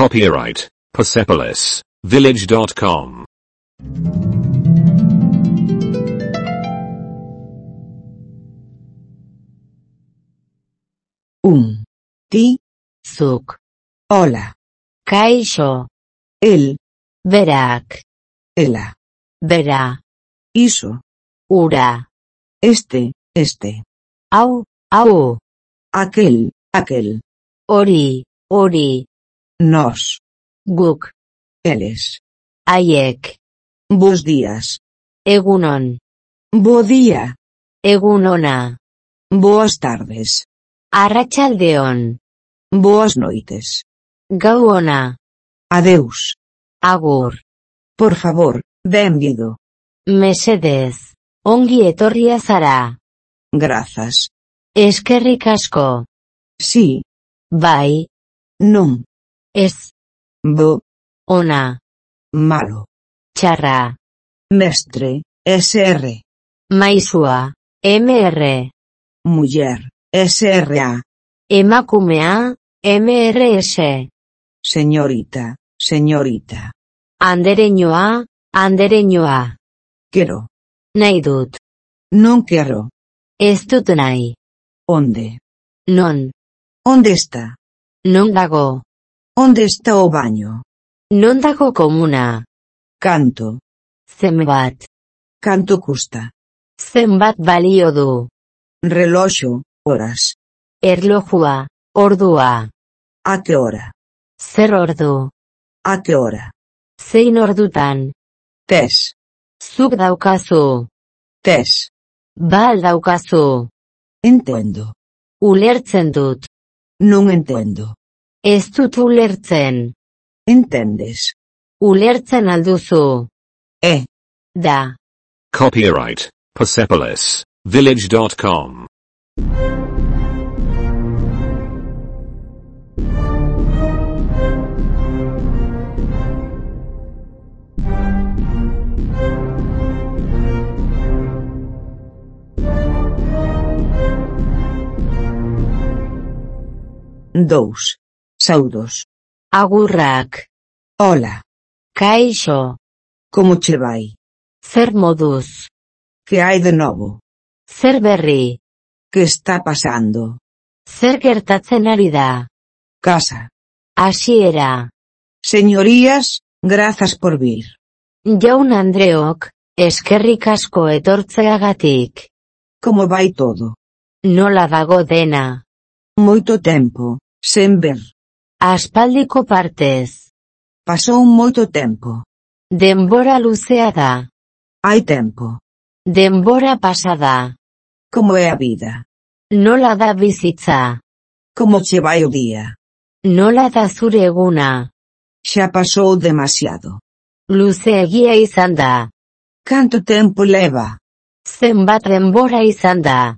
Copyright Persepolis Village.com. Un. Um, ti. zuk, Hola. kaixo, El. berak, Ela. bera, Iso. ura, Este. Este. hau, hau, Aquel. Aquel. hori, hori, Nos. guk, Eles. haiek, Bos días. egunon, Bo día. egunona, Boas tardes. arratsaldeon, Boas noites. gau ona, Adeus. agur, Por favor, benvido. mesedez, ongi etorria zara, Grazas. eskerrik asko, Sí. bai, Non. Ez, Bo. ona, Malo. txarra, Mestre. SR. maizua, MR, Muller. SRA. emakumea, MRS, Señorita. Señorita. andereñoa, andereñoa, Quiero. nahi dut, Non ez dut nahi, Onde? non, Onde está? non dago, Onde está o baño? non dago komuna, Canto. zenbat, Canto custa? zenbat balio du, Reloxo. Horas. erlojua, ordua, A que hora? zer ordu, A que hora? zein ordutan, Tes. zuk daukazu, Tes. bal daukazu, Entendo. ulertzen dut, Non entendo. Ez dut ulertzen, Entendes. ulertzen alduzu, Eh. da. Copyright Persepolis Village.com. Dous. Saudos. Agurrak. Ola. Caixo. Como che vai? Zer moduz. Que hai de novo? Zer berri. Que está pasando? Zer gertatzen ari da? Casa. Así era. Señorías, grazas por vir. Jaun Andreok, eskerrik asko etortzeagatik. Como vai todo? Nola dago dena. Moito tempo, sen ver. Aspaldiko partez, Pasou moito tempo. denbora luzea da, Hai tempo. denbora pasada, Como é a vida? nola da bizitza, Como che vai o día? nola da zure eguna, Xa pasou demasiado. luzeegia izan da, Canto tempo leva? zenbat denbora izan da.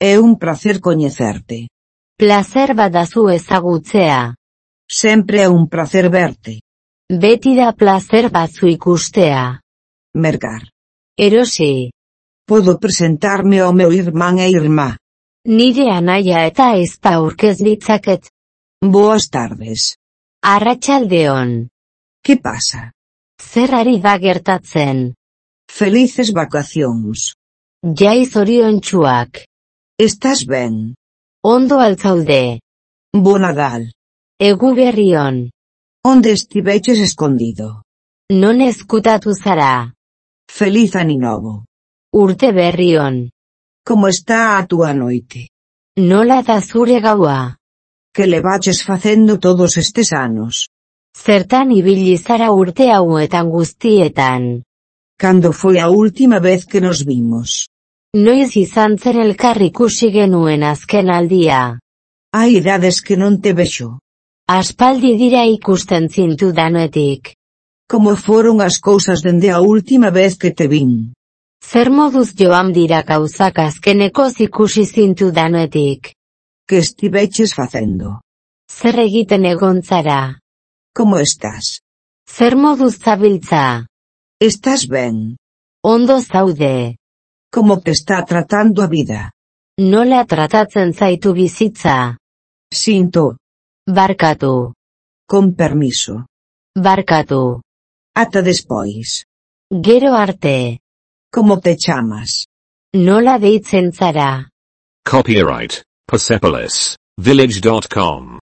É un placer coñecerte. Placer badazu ezagutzea. Sempre é un placer verte. Beti da placer batzu ikustea. Mergar. Erosi. Podo presentarme ao meu irmán e irmá. Nire anaia eta ez da urkez ditzaket. Boas tardes. Arratxaldeon. Que pasa? Zer ari da gertatzen? Felices vacacións. Jai zorion txuak. Estás ben. Ondo altzaude. Bo Nadal. Egu berrion. Onde estiveches escondido? Non ezkutatu zara. Feliz ano novo. Urte berrion. Como está a túa noite? Nola da zure gaua. Que levaches facendo todos estes anos? Zertan ibili zara urte hauetan guztietan. Cando foi a última vez que nos vimos? Noiz izan zen elkar ikusi genuen azken aldia. Hai idades que non te vexo. Aspaldi dira ikusten zintu danetik. Como foron as cousas dende a última vez que te vin? Zer moduz joan dira gauzak azkenekoz ikusi zintu danetik. Que estiveches facendo? Zer egiten egontzara. Como estás? Zer moduz zabiltza. Estás ben? Ondo zaude. Como te está tratando a vida? Nola tratatzen zaitu bizitza. Sinto. Barcato. Con permiso. Barcato. Ata despois. Gero arte. Como te chamas? Nola deitzen zara. Copyright, Persepolis, village.com.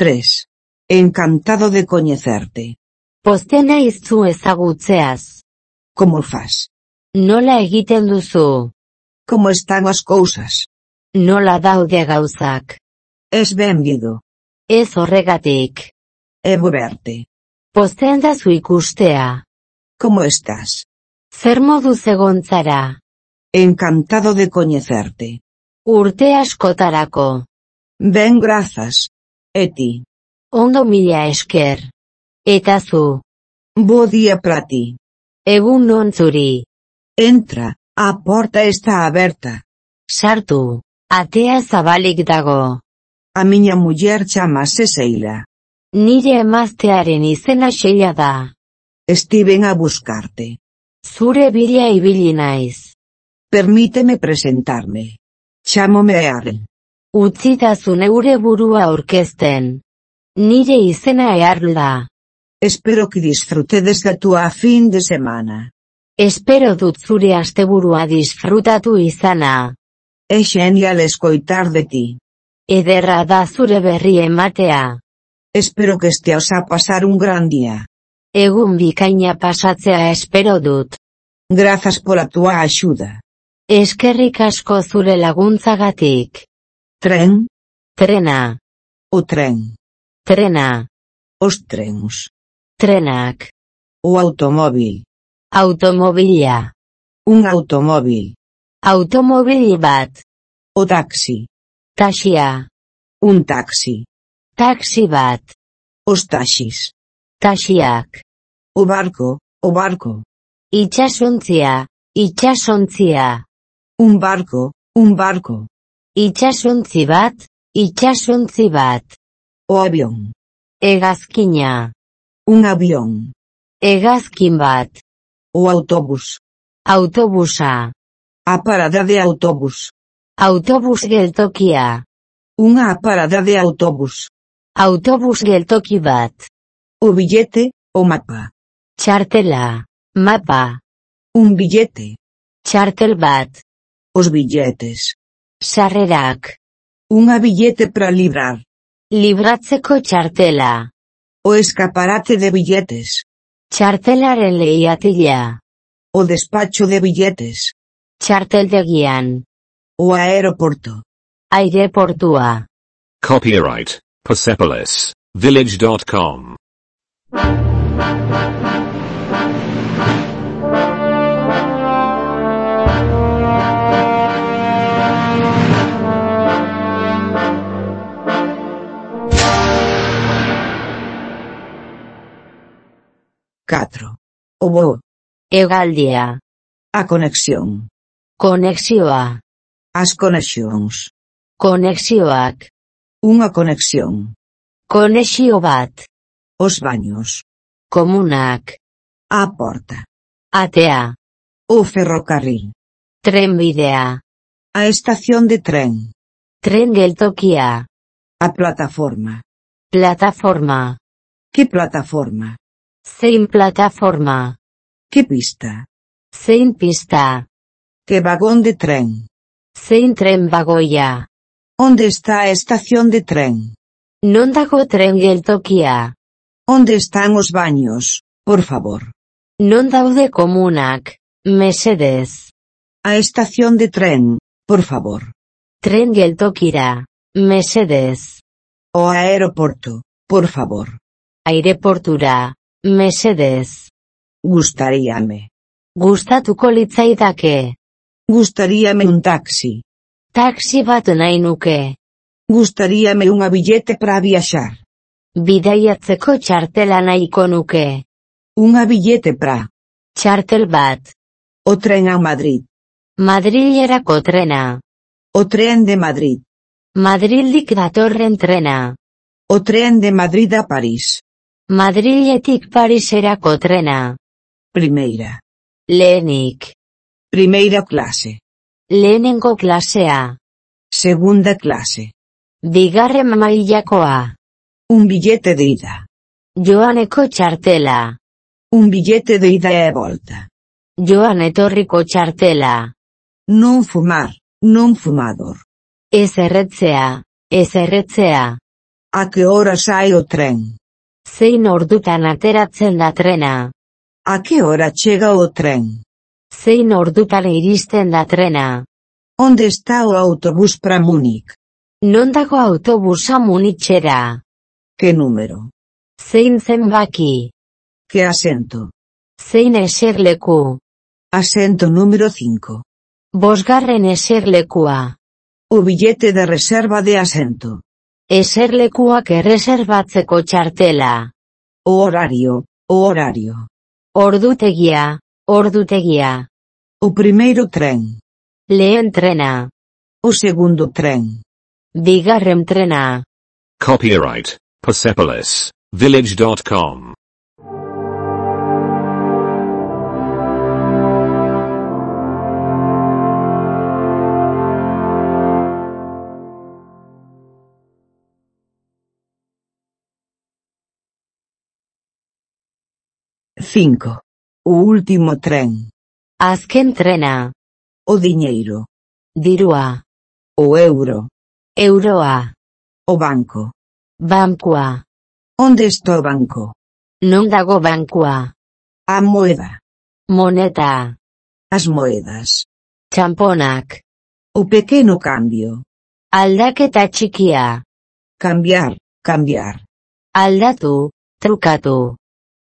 Tres. Encantado de coñecerte. Pozten zu ezagutzeaz. Como fas? Nola egiten duzu? Como están as cousas? Nola daude gauzak? Es benvido. Ez horregatik. E verte. Pozten da zu ikustea. Como estás? Zer modu zegontzara? Encantado de coñecerte. Urte askotarako. Ben grazas. E ti? Ondo mila esker. Eta zu. Bo día pra ti. Egun non zuri. Entra, a porta está aberta. Sartu. Atea zabalik dago. A miña muller chamase Seila. Nire emaztearen izena xeila da. Estiven a buscarte. Zure bila ibili naiz. Permíteme presentarme. Chámome Earl. Utzitazu neure burua aurkezten. Nire izena earl da. Espero que disfrutedes de tu a fin de semana. Espero dut zure asteburua disfrutatu izana. É genial escoitar de ti. Ederra da zure berri ematea. Espero que esteas a pasar un gran día. Egun bikaina pasatzea espero dut. Grazas pola tua axuda. Eskerrik asko zure laguntzagatik. Tren, Trena. o tren, Trena. os trens, Trenak. o automóvil, Automobila. un automóvil, Automobil bat. o taxi, Taxia. un taxi, Taxi bat. os taxis, Taxiak. o barco, o barco, Itxasontzia. Itxasontzia. un barco, un barco, Itxasuntzi bat, itxasuntzi bat. O avión. Hegazkina. Un avión. Hegazkin bat. O autobús. Autobusa. A parada de autobús. Autobus geltokia. Unha parada de autobús. Autobus geltoki bat. O billete, o mapa. Txartela. Mapa. Un billete. Txartel bat. Os billetes. Sarrerak. unha billete para librar, Libratzeko txartela. o escaparate de billetes, Txartelaren lehiatila. o despacho de billetes, Txarteldegian. o aeroporto. Aireportua. Copyright Persepolis Village.com. 4. O voo. Egaldia. A conexión. Conexioa. As conexións. Conexioac. Unha conexión. Conexiobat. Os baños. Comunak. A porta. Atea. O ferrocarril. Trenbidea. A estación de tren. Tren geltokia. A plataforma. Plataforma. Que plataforma? Sen plataforma. Que pista? Sen pista. Que vagón de tren? Sen tren vagoia. Onde está a estación de tren? Non dago tren geltokia. Onde están os baños, por favor? Non daude comunak, mesedes. A estación de tren, por favor. Tren geltokira, mesedes. O aeroporto, por favor. Aireportura, Mesedez. Gustaríame. Gustatuko litzaidake. Gustaríame un taxi. Taxi bat nahi nuke. Gustaríame unha billete para viaxar. Bidaiatzeko txartela nahiko nuke. Unha billete para Txartel bat. o tren a Madrid. Madrilerako trena. O tren de Madrid. Madrildik datorren trena. O tren de Madrid a París. Madriletik Pariserako trena. Primeira. Lehenik. Primeira klase. Lehenengo klasea. Segunda klase. Bigarren mailakoa. Un billete de ida. Joaneko txartela. Un billete de ida e volta. Joan etorriko txartela. Non fumar, non fumador. Ez erretzea, ez erretzea. A que hora sai o tren? Zein ordutan ateratzen da trena. A que hora chega o tren? Zein ordutan iristen da trena. Onde está o autobús para Múnich? Non dago autobusa munitxera. Que número? Zein zenbaki. Que asento? Zein eserleku. Asento número 5. Bosgarren eserlekua. O billete de reserva de asento. Eserlekuak erreserbatzeko txartela. O horario, o horario. Ordutegia, ordutegia. O primeiro tren. Lehen trena. O segundo tren. Bigarren trena. Copyright Persepolis Village.com. 5. O último tren. Azken trena. O diñeiro. Dirua. O euro. Euroa. O banco. Bankua. Onde está o banco? Non dago bankua. A moeda. Moneta. As moedas. Txamponak. O pequeno cambio. Aldaketa txikia. Cambiar, cambiar. Aldatu, trukatu.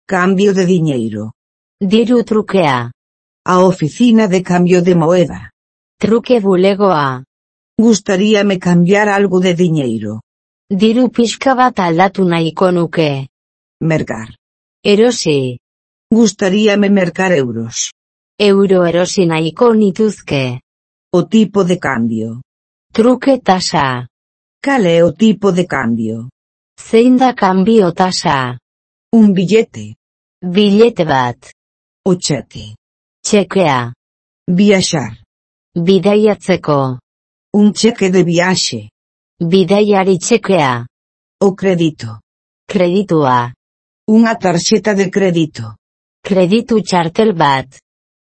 Cambio de diñeiro. Dir o truque a. A oficina de cambio de moeda. Truque bulego a. Gustaríame cambiar algo de diñeiro. Diru pixka bat aldatu nahiko nuke. Merkar. Erosi. Gustaríame mercar euros. Euro erosi nahiko nituzke. O tipo de cambio. Truque tasa. Cal é o tipo de cambio? Zein da cambio tasa? Un billete. Bilete bat. O cheque. Txekea. Viaxar. Bidaiatzeko. Un cheque de viaxe. Bidaiari txekea. O credito. Kreditua. Unha tarxeta de crédito. Kreditu txartel bat.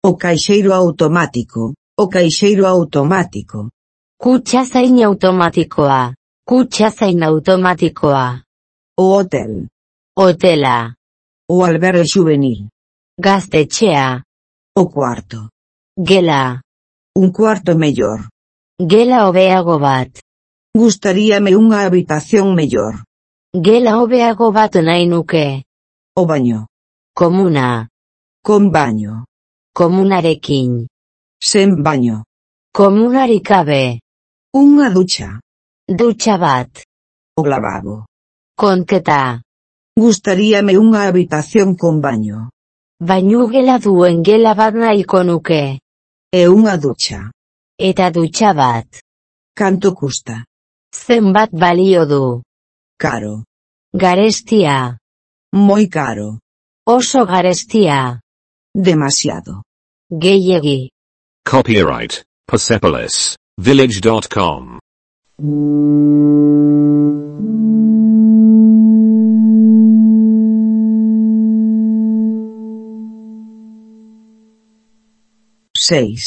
O caixeiro automático. O caixeiro automático. Kutxa zain automatikoa. Kutxa zain automatikoa. O hotel. Hotela. O albergue juvenil. Gaztetxea. O cuarto. Gela. Un cuarto mellor. Gela hobeago bat. Gustaríame unha habitación mellor. Gela hobeago bat nahi nuke. O baño. Comuna. Con baño. Komunarekin. Sen baño. Komunarik gabe. Unha ducha. Dutxa bat. O lavabo. Konketa. Gustaríame unha habitación con baño. Bainu gela duen gela bat nahiko nuke. E unha ducha. Eta dutxa bat. Canto custa? Zenbat balio du. Caro. Garestia. Moi caro. Oso garestia. Demasiado. Gehiegi. Copyright Persepolis Village.com. seis.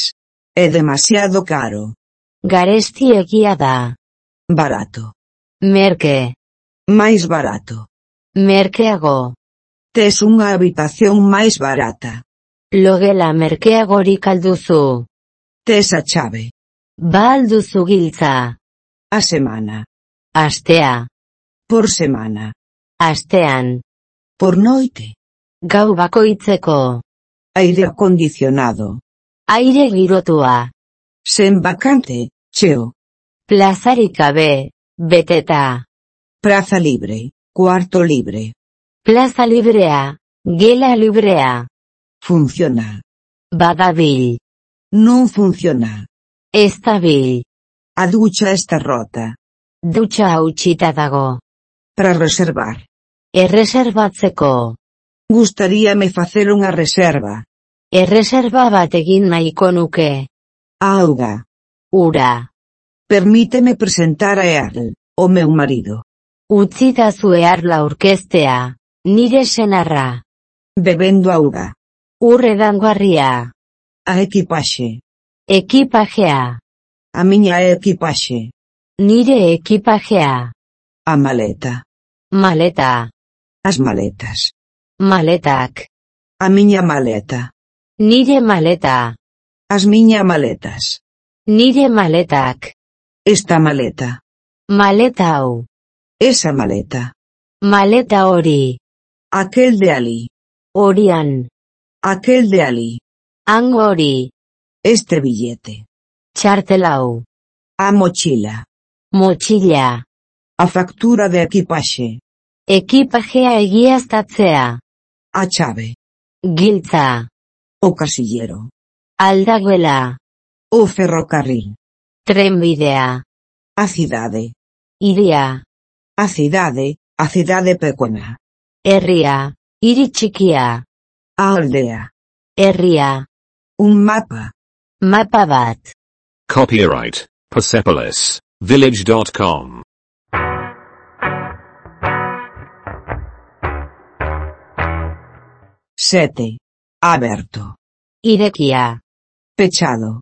É demasiado caro. Garesti egia da. Barato. Merke. Máis barato. Merkeago. Tes unha habitación máis barata. Logela merkeagorik alduzu. Tes a chave. Ba alduzu giltza. A semana. Astea. Por semana. Astean. Por noite. Gau bakoitzeko. Aire acondicionado. Aire girotua. Sen vacante, cheo. Plazarik gabe. Beteta. Praza libre. Cuarto libre. Plaza librea. Gela librea. Funciona. Badabil. Non funciona. Ez dabil. A ducha está rota. Dutxa hautsita dago. Para reservar. Erreserbatzeko. Gustaríame facer unha reserva. Erreserba bat egin nahiko nuke. Auga. Ura. Permíteme presentar a Earl, o meu marido. Utzita zuearla orkestea. Nire senarra. Bebendo auga. Urre dangarria. A equipaxe. Ekipajea. A miña equipaxe. Nire ekipajea. A maleta. Maleta. As maletas. Maletak. A miña maleta. Nire maleta. As miña maletas. Nire maletak. Esta maleta. Maleta hau. Esa maleta. Maleta hori. Aquel de Ali. Horian. Aquel de Ali. Hango hori. Este billete. Txartelau. A mochila. Motxila. A factura de equipaxe. Ekipajea egiaztatzea. A chave. Giltza. O casillero. Aldaguela. O ferrocarril. Trenbidea. A cidade. Iria. A cidade, a cidade pequena. Herria. Iri txikia. A aldea. Herria. Un mapa. Mapa bat. Copyright Persepolis Village.com. Sete. Aberto. Irekia. Pechado.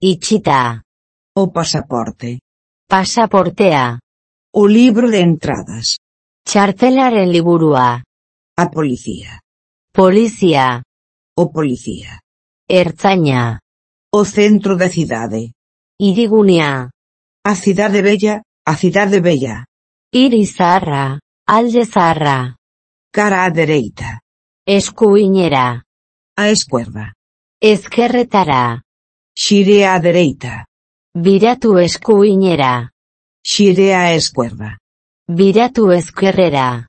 Itxita. O pasaporte. Pasaportea. O libro de entradas. Txartelaren liburua. A policía. Polizia. O policía. Ertzaina. O centro da cidade. Irigunea. A cidade bella, a cidade bella. Irizarra, Aldezarra. Cara á dereita. Escuiñera. A esquerda. Ezkerretara. Xire á dereita. Biratu eskuinera. Xire á esquerda. Biratu ezkerrera.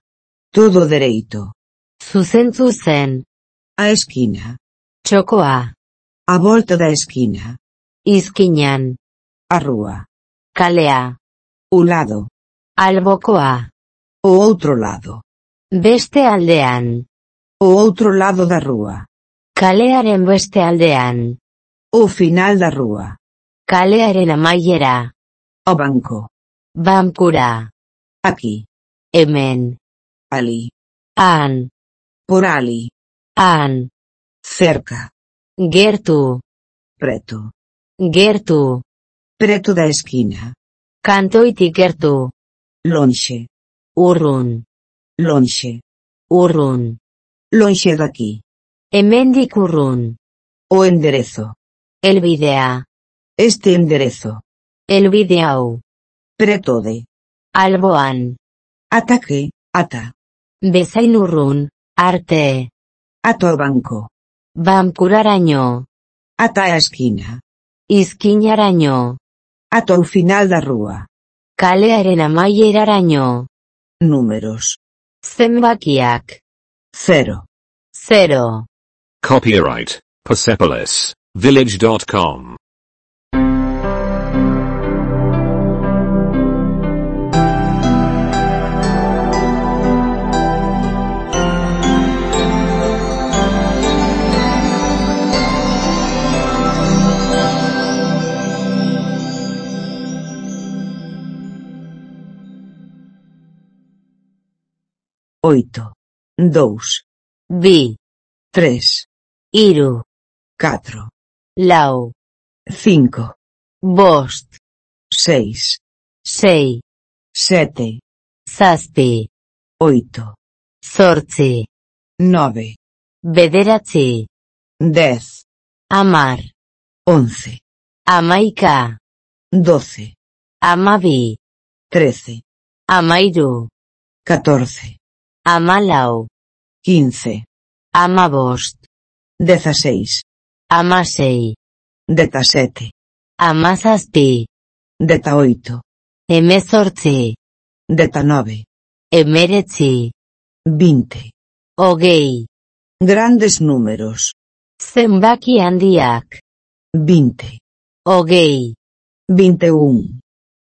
Todo dereito. Zuzen zuzen. A esquina. Txokoa. A volta da esquina. Izkinan. A rúa. Kalea. O lado. Albokoa. O outro lado. Beste aldean. O outro lado da rúa. Kalearen beste aldean. O final da rúa. Kalearen amaiera. O banco. Bankura. Aquí. Hemen. Ali. Han. Por ali. Han. Cerca. Gertu. Preto. Gertu. Preto da esquina. Kantoitik gertu. Lonxe. Urrun. Lonxe. Urrun. Lonxe daqui. Hemendik urrun. O enderezo. Elbidea. Este enderezo. Elbide hau. Preto de. Alboan. Ataque. Ata. Bezain urrun. Arte. Ato banco. Bankuraraino. Ata a esquina. Izkinaraino. Ato final da rúa. Kalearen amaieraraino. Números. Zenbakiak. Cero. Zero. Copyright Persepolis Village.com Oito, dois, B, três. Iru. Catro. Lau. Cinco. Bost. Seis. Sei. Sete. Zazpi. Oito. Zortzi. Nove. Bederatzi. Dez. Amar. Once. Amaika. Doce. Amabi. Trece. Amairu. Catorce. Amalau. Quince. Amabost dezaseis. Amasei. Detasete. Amazazpi. Detaoito. Hemezortzi. Detanove. Emeretzi. Vinte. Ogei. Grandes números. Zenbaki handiak. 20, Ogei. Vinteun.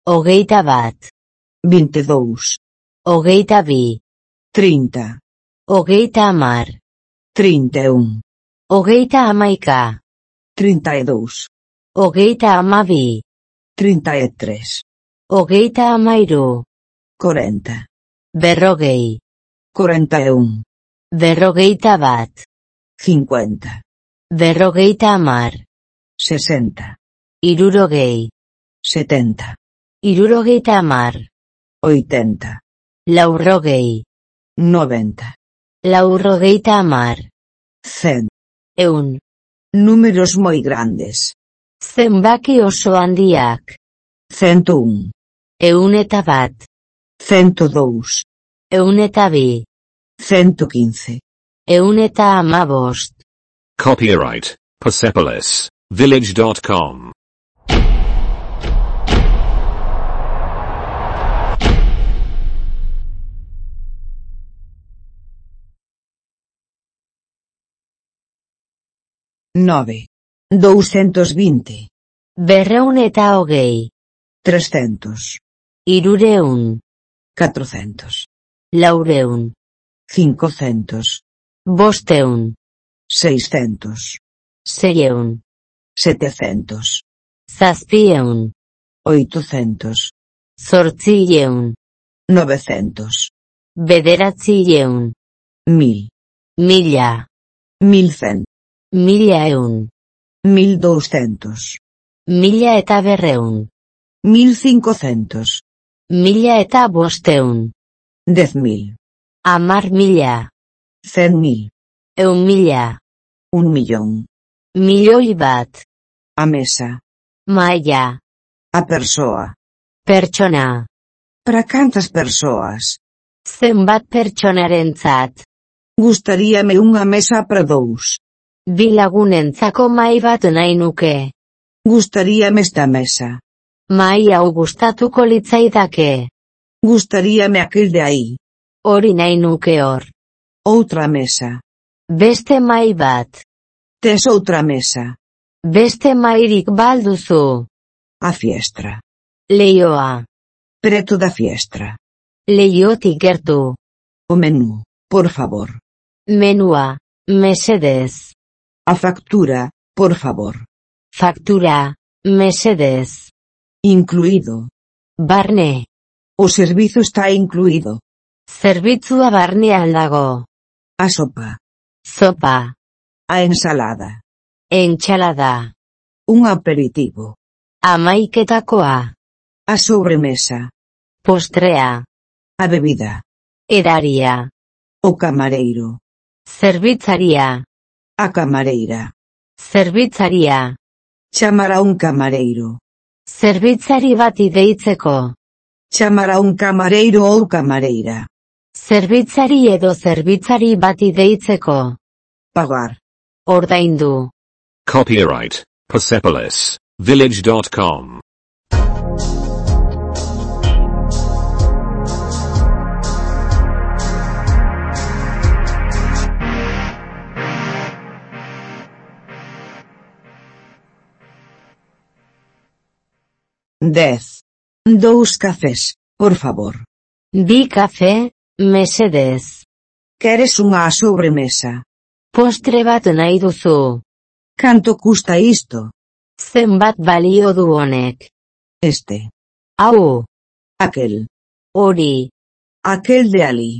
Hogeita bat. Vintedous. Hogeita bi. Trinta. Hogeita amar. Trinta un. Hogeita hamaika, 32, hogeita hamabi, 33, hogeita hamairu, 40, berrogei, 41, berrogeita bat, 50, berrogeita hamar, 60, irurogei, 70, irurogeita hamar, 80, laurrogei, 90, laurrogeita hamar, 100. eun. Números moi grandes. Zenbaki oso handiak. 101. Eun eta bat. 102. Eun eta bi. 115. Eun eta amabost. Copyright, Persepolis, Village.com nove. Dousentos vinte. Berreun eta hogei. Trescentos. Irureun. Catrocentos. Laureun. Cincocentos. Bosteun. Seiscentos. Seieun. Setecentos. Zazpieun. Oitocentos. Zortzieun. Novecentos. Bederatzieun. Mil. Mila. Mil cent. Milla e un. Mil doucentos. Milla eta berreun. Mil cincocentos. Milla eta bosteun. Dez mil. Amar mila. Cen mil. Eun mila. Un millón. Milioi bat. A mesa. Maia. A persoa. Pertsona. Para cantas persoas? Zenbat pertsonarentzat. Gustaríame unha mesa para dous. Bi lagunentzako mai bat nahi nuke, Gustaríame esta mesa. mai hau gustatuko litzaidake, Gustaríame aquel de aí. hori nahi nuke hor, Outra mesa. beste mai bat, Tes outra mesa. beste mairik balduzu, A fiestra. leioa, Preto da fiestra. leiotik gertu, O menú, por favor. menua, mesedez, A factura, por favor. Factura, mesedez, Incluído. Barne. O servizo está incluído. Zerbitzua barnean dago. A sopa. Sopa. A ensalada. Enchalada. Un aperitivo. Amaiketakoa. A sobremesa. Postrea. A bebida. Edaria. O camareiro. Zerbitzaria. A camareira. zerbitzaria, Chamar a un camareiro. zerbitzari bati deitzeko, Chamar a un camareiro ou camareira. zerbitzari edo zerbitzari bati deitzeko, Pagar. ordaindu, Copyright Persepolis Village.com. Dez. Dous cafés, por favor. bi kafe, mesedez, Queres unha sobremesa? postre bat nahi duzu, Canto custa isto? zenbat balio du honek, Este. hau, Aquel. hori, Aquel de ali.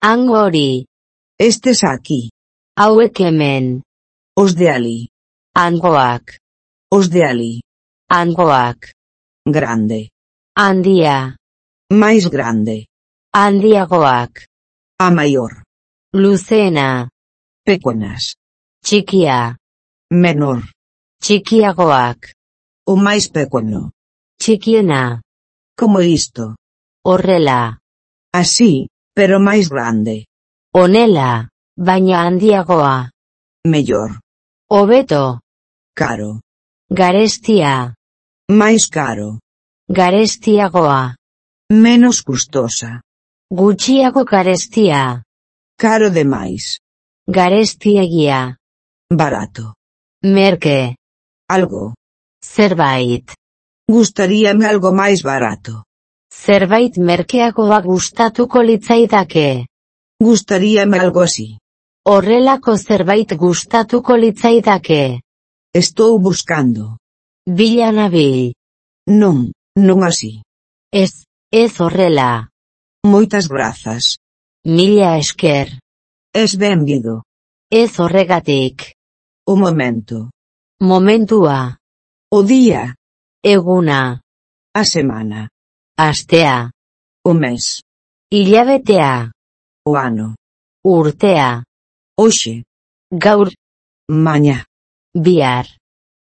han hori, Estes aquí. hauek hemen, Os de ali. hangoak, Os de ali. hangoak, grande, handia, máis grande, handiagoak, a maior, luzena, pequenas, txikia, menor, txikiagoak, o máis pequeno, txikiena, como isto, horrela, así, pero máis grande, onela, baina handiagoa, mellor, hobeto, caro, garestia, Mais caro. garestiagoa, Menos custosa. gutxiago garestia, Caro demais. garestiegia, Barato. merke, Algo. Zerbait. Gustaríame algo máis barato. Zerbait merkeagoa gustatuko litzaidake. Gustaríame algo así. Horrelako zerbait gustatuko litzaidake. Estou buscando. Villanavell. Non, non así. Es, é Zorrela. Moitas grazas. Milla esker. Es benvido. Ez horregatik. O momento. Momentua. O día. Eguna. A semana. Astea. O mes. Hilabetea. O ano. Urtea. Oxe. Gaur. Mañá. Biar.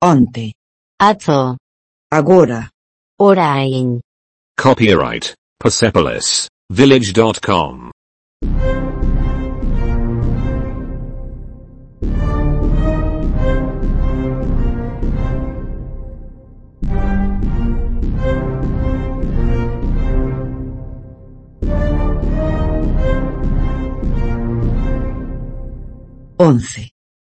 Onte. Atzo. Agora. Orain. Copyright Persepolis Village.com. Once.